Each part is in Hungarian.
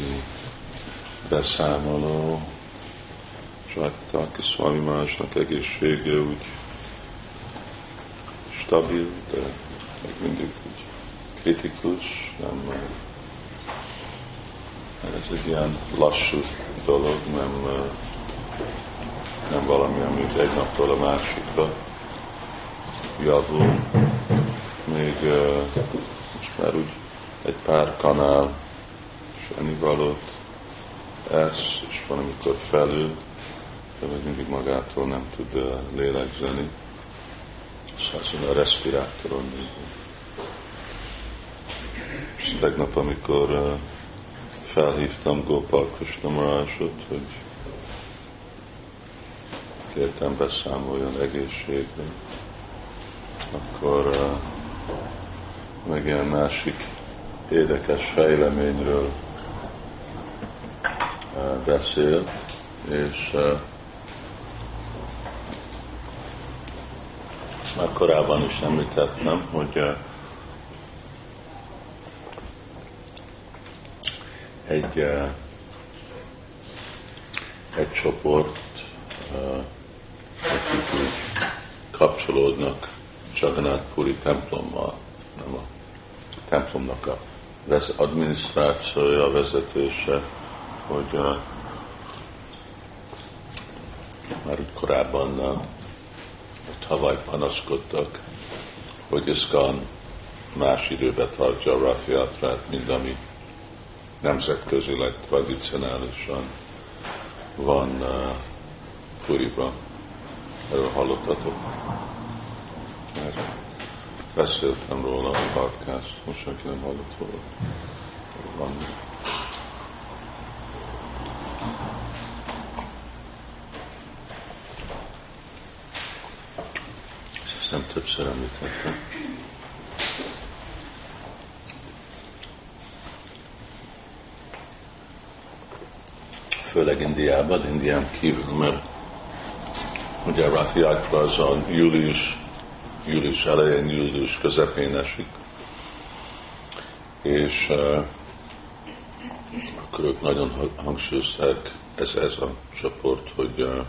anyagi beszámoló, Saktak, Swami másnak egészsége úgy stabil, de még mindig úgy kritikus, nem ez egy ilyen lassú dolog, nem, nem valami, ami egy naptól a másikra javul. Még most már úgy egy pár kanál ennivalót esz, és van, amikor felül, de még mindig magától nem tud lélegzeni. Szóval a respirátoron És tegnap, amikor felhívtam Gopal Krishnamurásot, hogy kértem beszámoljon egészségre, akkor uh, meg ilyen másik érdekes fejleményről beszélt, és már korábban is említettem, hogy egy, egy csoport, akik úgy kapcsolódnak Jagannath Puri templommal, nem a templomnak a adminisztrációja, a vezetése, hogy uh, már úgy korábban uh, tavaly panaszkodtak, hogy Iszkan más időbe tartja a Rafiatrát, mint ami nemzetközileg tradicionálisan van uh, Puriban. Erről hallottatok? Mert beszéltem róla a podcast, most senki nem hallott róla. Van. Hiszem többször említettem. Főleg Indiában, Indián kívül, mert ugye Rathi az a július július elején, július közepén esik. És uh, akkor ők nagyon hangsúlyozták, ez, ez a csoport, hogy uh,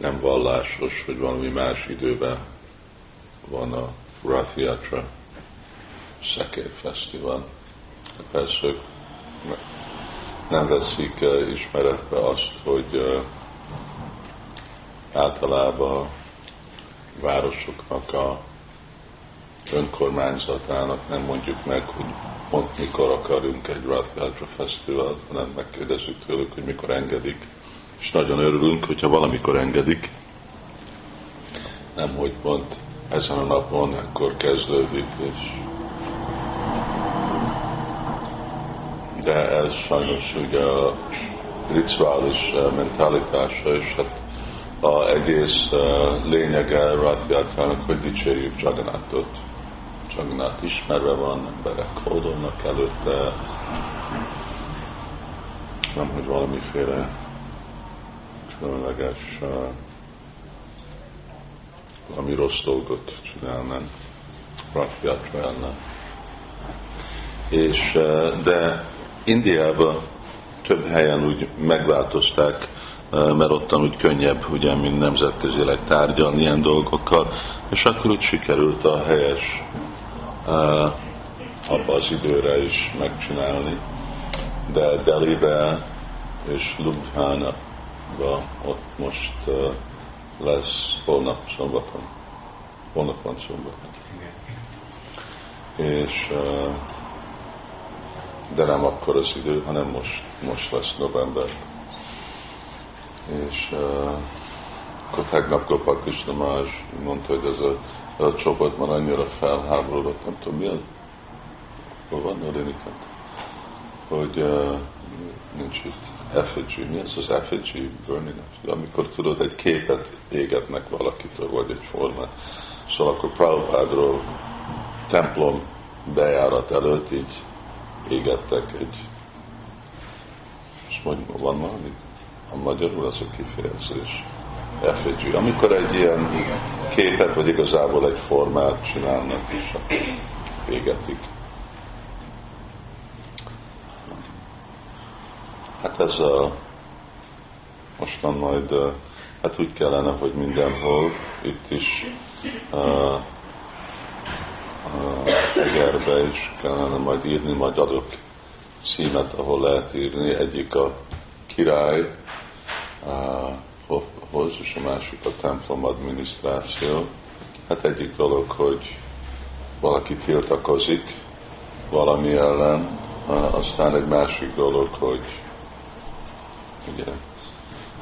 nem vallásos, hogy valami más időben van a Rathiatra Szekér Fesztivál. Persze ők nem veszik uh, ismeretbe azt, hogy uh, általában városoknak a önkormányzatának nem mondjuk meg, hogy pont mikor akarunk egy Rath Yatra Fesztivált, hanem megkérdezzük tőlük, hogy mikor engedik. És nagyon örülünk, hogyha valamikor engedik. Nem, hogy pont ezen a napon akkor kezdődik, és de ez sajnos ugye a rituális mentalitása, és hát a egész uh, lényege Rathiatrának, hogy dicsérjük Jagannathot. Jagannath ismerve van, emberek hódolnak előtte, nem, hogy valamiféle különleges valami rossz dolgot csinálnak Rathiatra ellen. És, de Indiában több helyen úgy megváltozták mert ottan úgy könnyebb, ugye, mint nemzetközileg tárgyalni ilyen dolgokkal, és akkor úgy sikerült a helyes abba az időre is megcsinálni. De Delibe és Lubhána ott most lesz holnap szombaton. Holnap van szombaton. És de nem akkor az idő, hanem most, most lesz november és uh, akkor tegnap Gopal Krishna más mondta, hogy ez a, a csoport már annyira felháborodott, nem tudom mi az, hol van a Rénikát, hogy uh, nincs itt effigy, mi ez az effigy burning? Amikor tudod, egy képet égetnek valakitől, vagy egy formát. Szóval akkor Prabhupádról templom bejárat előtt így égettek egy és mondjuk van valami a magyarul az a kifejezés. Effigy. Amikor egy ilyen képet, vagy igazából egy formát csinálnak, és égetik. Hát ez a mostan majd hát úgy kellene, hogy mindenhol, itt is uh, uh, Egerbe is kellene majd írni, majd adok címet, ahol lehet írni. Egyik a király uh, hoz, és a másik a templom adminisztráció. Hát egyik dolog, hogy valaki tiltakozik valami ellen, aztán egy másik dolog, hogy ugye,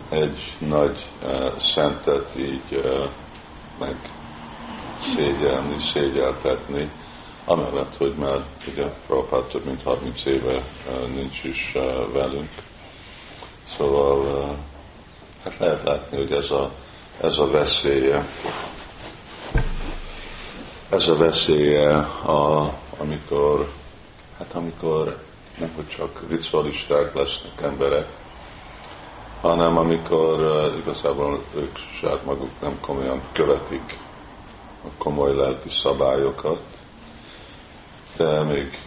egy nagy uh, szentet így uh, meg szégyelni, szégyeltetni, amellett, hogy már ugye Prabhupád több mint 30 éve uh, nincs is uh, velünk. Szóval uh, hát lehet látni, hogy ez a, ez a veszélye, ez a veszélye, a, amikor, hát amikor nem hogy csak ritualisták lesznek emberek, hanem amikor uh, igazából ők saját maguk nem komolyan követik a komoly lelki szabályokat, de még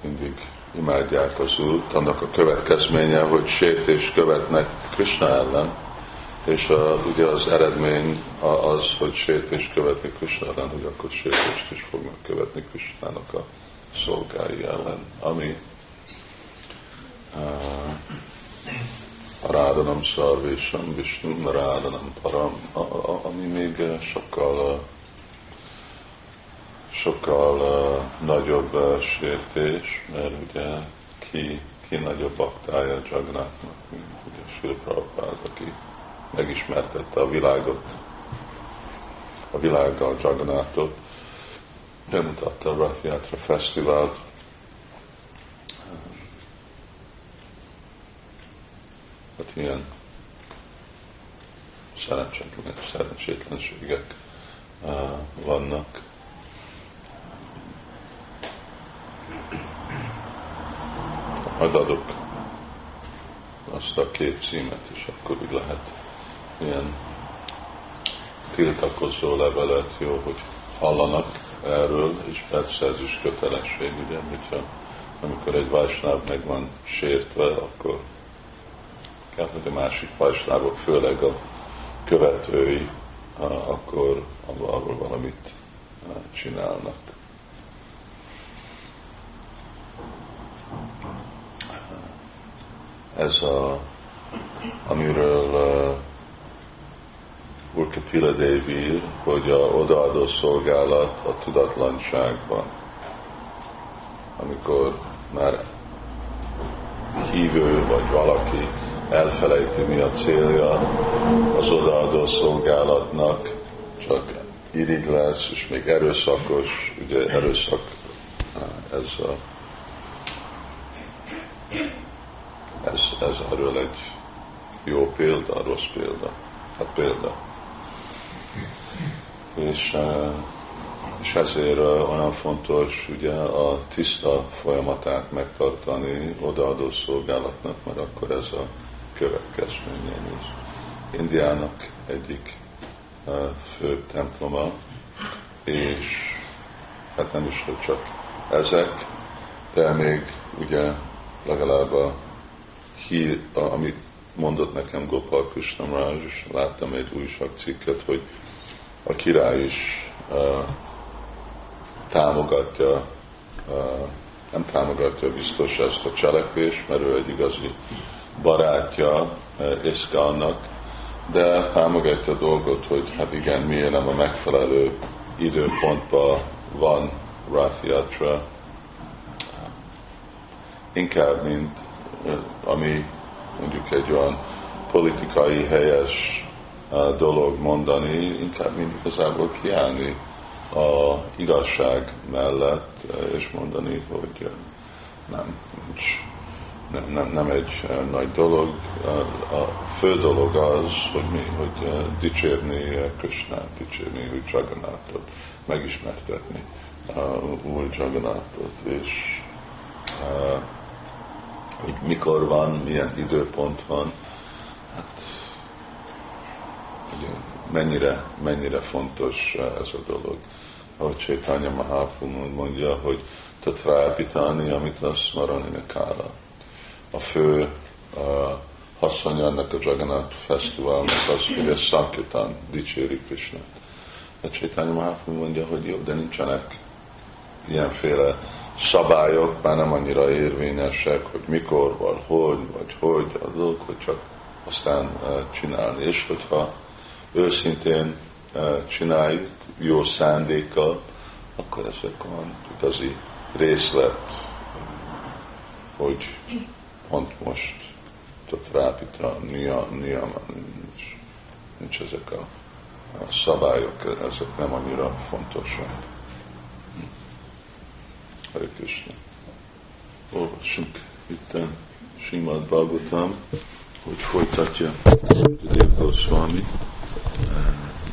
mindig imádják az út. Annak a következménye, hogy sértés követnek Krishna ellen, és a, ugye az eredmény az, hogy sértés követni Krishna ellen, hogy akkor sértést is fognak követni Krishnának a szolgái ellen, ami uh, rádanam szarvésam, Vishnu rádanam param, ami még sokkal sokkal uh, nagyobb sértés, mert ugye ki, ki nagyobb aktája Jagnátnak, mint ugye Sri Prabhupád, aki megismertette a világot, a világgal Jagnatot, bemutatta a Rathiatra Fesztivált, ilyen szerencsétlen, szerencsétlenségek uh, vannak. Majd adok azt a két címet, és akkor úgy lehet ilyen tiltakozó levelet, jó, hogy hallanak erről, és persze ez is kötelesség, ugye, hogyha amikor egy vásnáv meg van sértve, akkor kell, hogy a másik vásnávok, főleg a követői, akkor abból valamit csinálnak. Ez a, amiről uh, Urkapila Devi hogy a odaadó szolgálat a tudatlanságban, amikor már hívő vagy valaki elfelejti, mi a célja az odaadó szolgálatnak, csak irigy lesz, és még erőszakos, ugye erőszak, ez a ez, ez erről egy jó példa, rossz példa. Hát példa. És, és ezért olyan fontos ugye a tiszta folyamatát megtartani odaadó szolgálatnak, mert akkor ez a következménye is. Indiának egyik eh, fő temploma, és hát nem is, hogy csak ezek, de még ugye legalább a hír, amit mondott nekem Gopal Krishnamraj, és láttam egy újságcikket, hogy a király is uh, támogatja, uh, nem támogatja biztos ezt a cselekvést, mert ő egy igazi barátja uh, Iszkánnak, de támogatja a dolgot, hogy hát igen, miért nem a megfelelő időpontban van Rath Yatra, inkább, mint ami mondjuk egy olyan politikai helyes dolog mondani, inkább mint igazából kiállni a igazság mellett, és mondani, hogy nem, nincs, nem, nem, nem egy nagy dolog. A fő dolog az, hogy mi, hogy dicsérni Kösnát, dicsérni Úr Jagannatot, megismertetni Úr Jagannatot, és hogy mikor van, milyen időpont van, hát ugye, mennyire, mennyire fontos ez a dolog. Ahogy Csétánya Mahaprabhu mondja, hogy tatrápítani, amit lesz marani kára. A fő a haszony annak a Jagannath Fesztiválnak az, hogy a Sankirtan dicséri Krishnát. A Csaitanya Mahaprabhu mondja, hogy jó, de nincsenek ilyenféle szabályok, már nem annyira érvényesek, hogy mikor, vagy hogy, vagy hogy, azok, hogy csak aztán csinálni. És hogyha őszintén csináljuk, jó szándékkal, akkor ezek van igazi részlet, hogy pont most a trápita, niyama, nincs, nincs ezek a, a szabályok, ezek nem annyira fontosak. Hare Krishna. Olvassunk itten Simad Bhagavatam, hogy folytatja Dev Goswami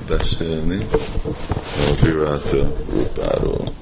beszélni a Viráta Rupáról.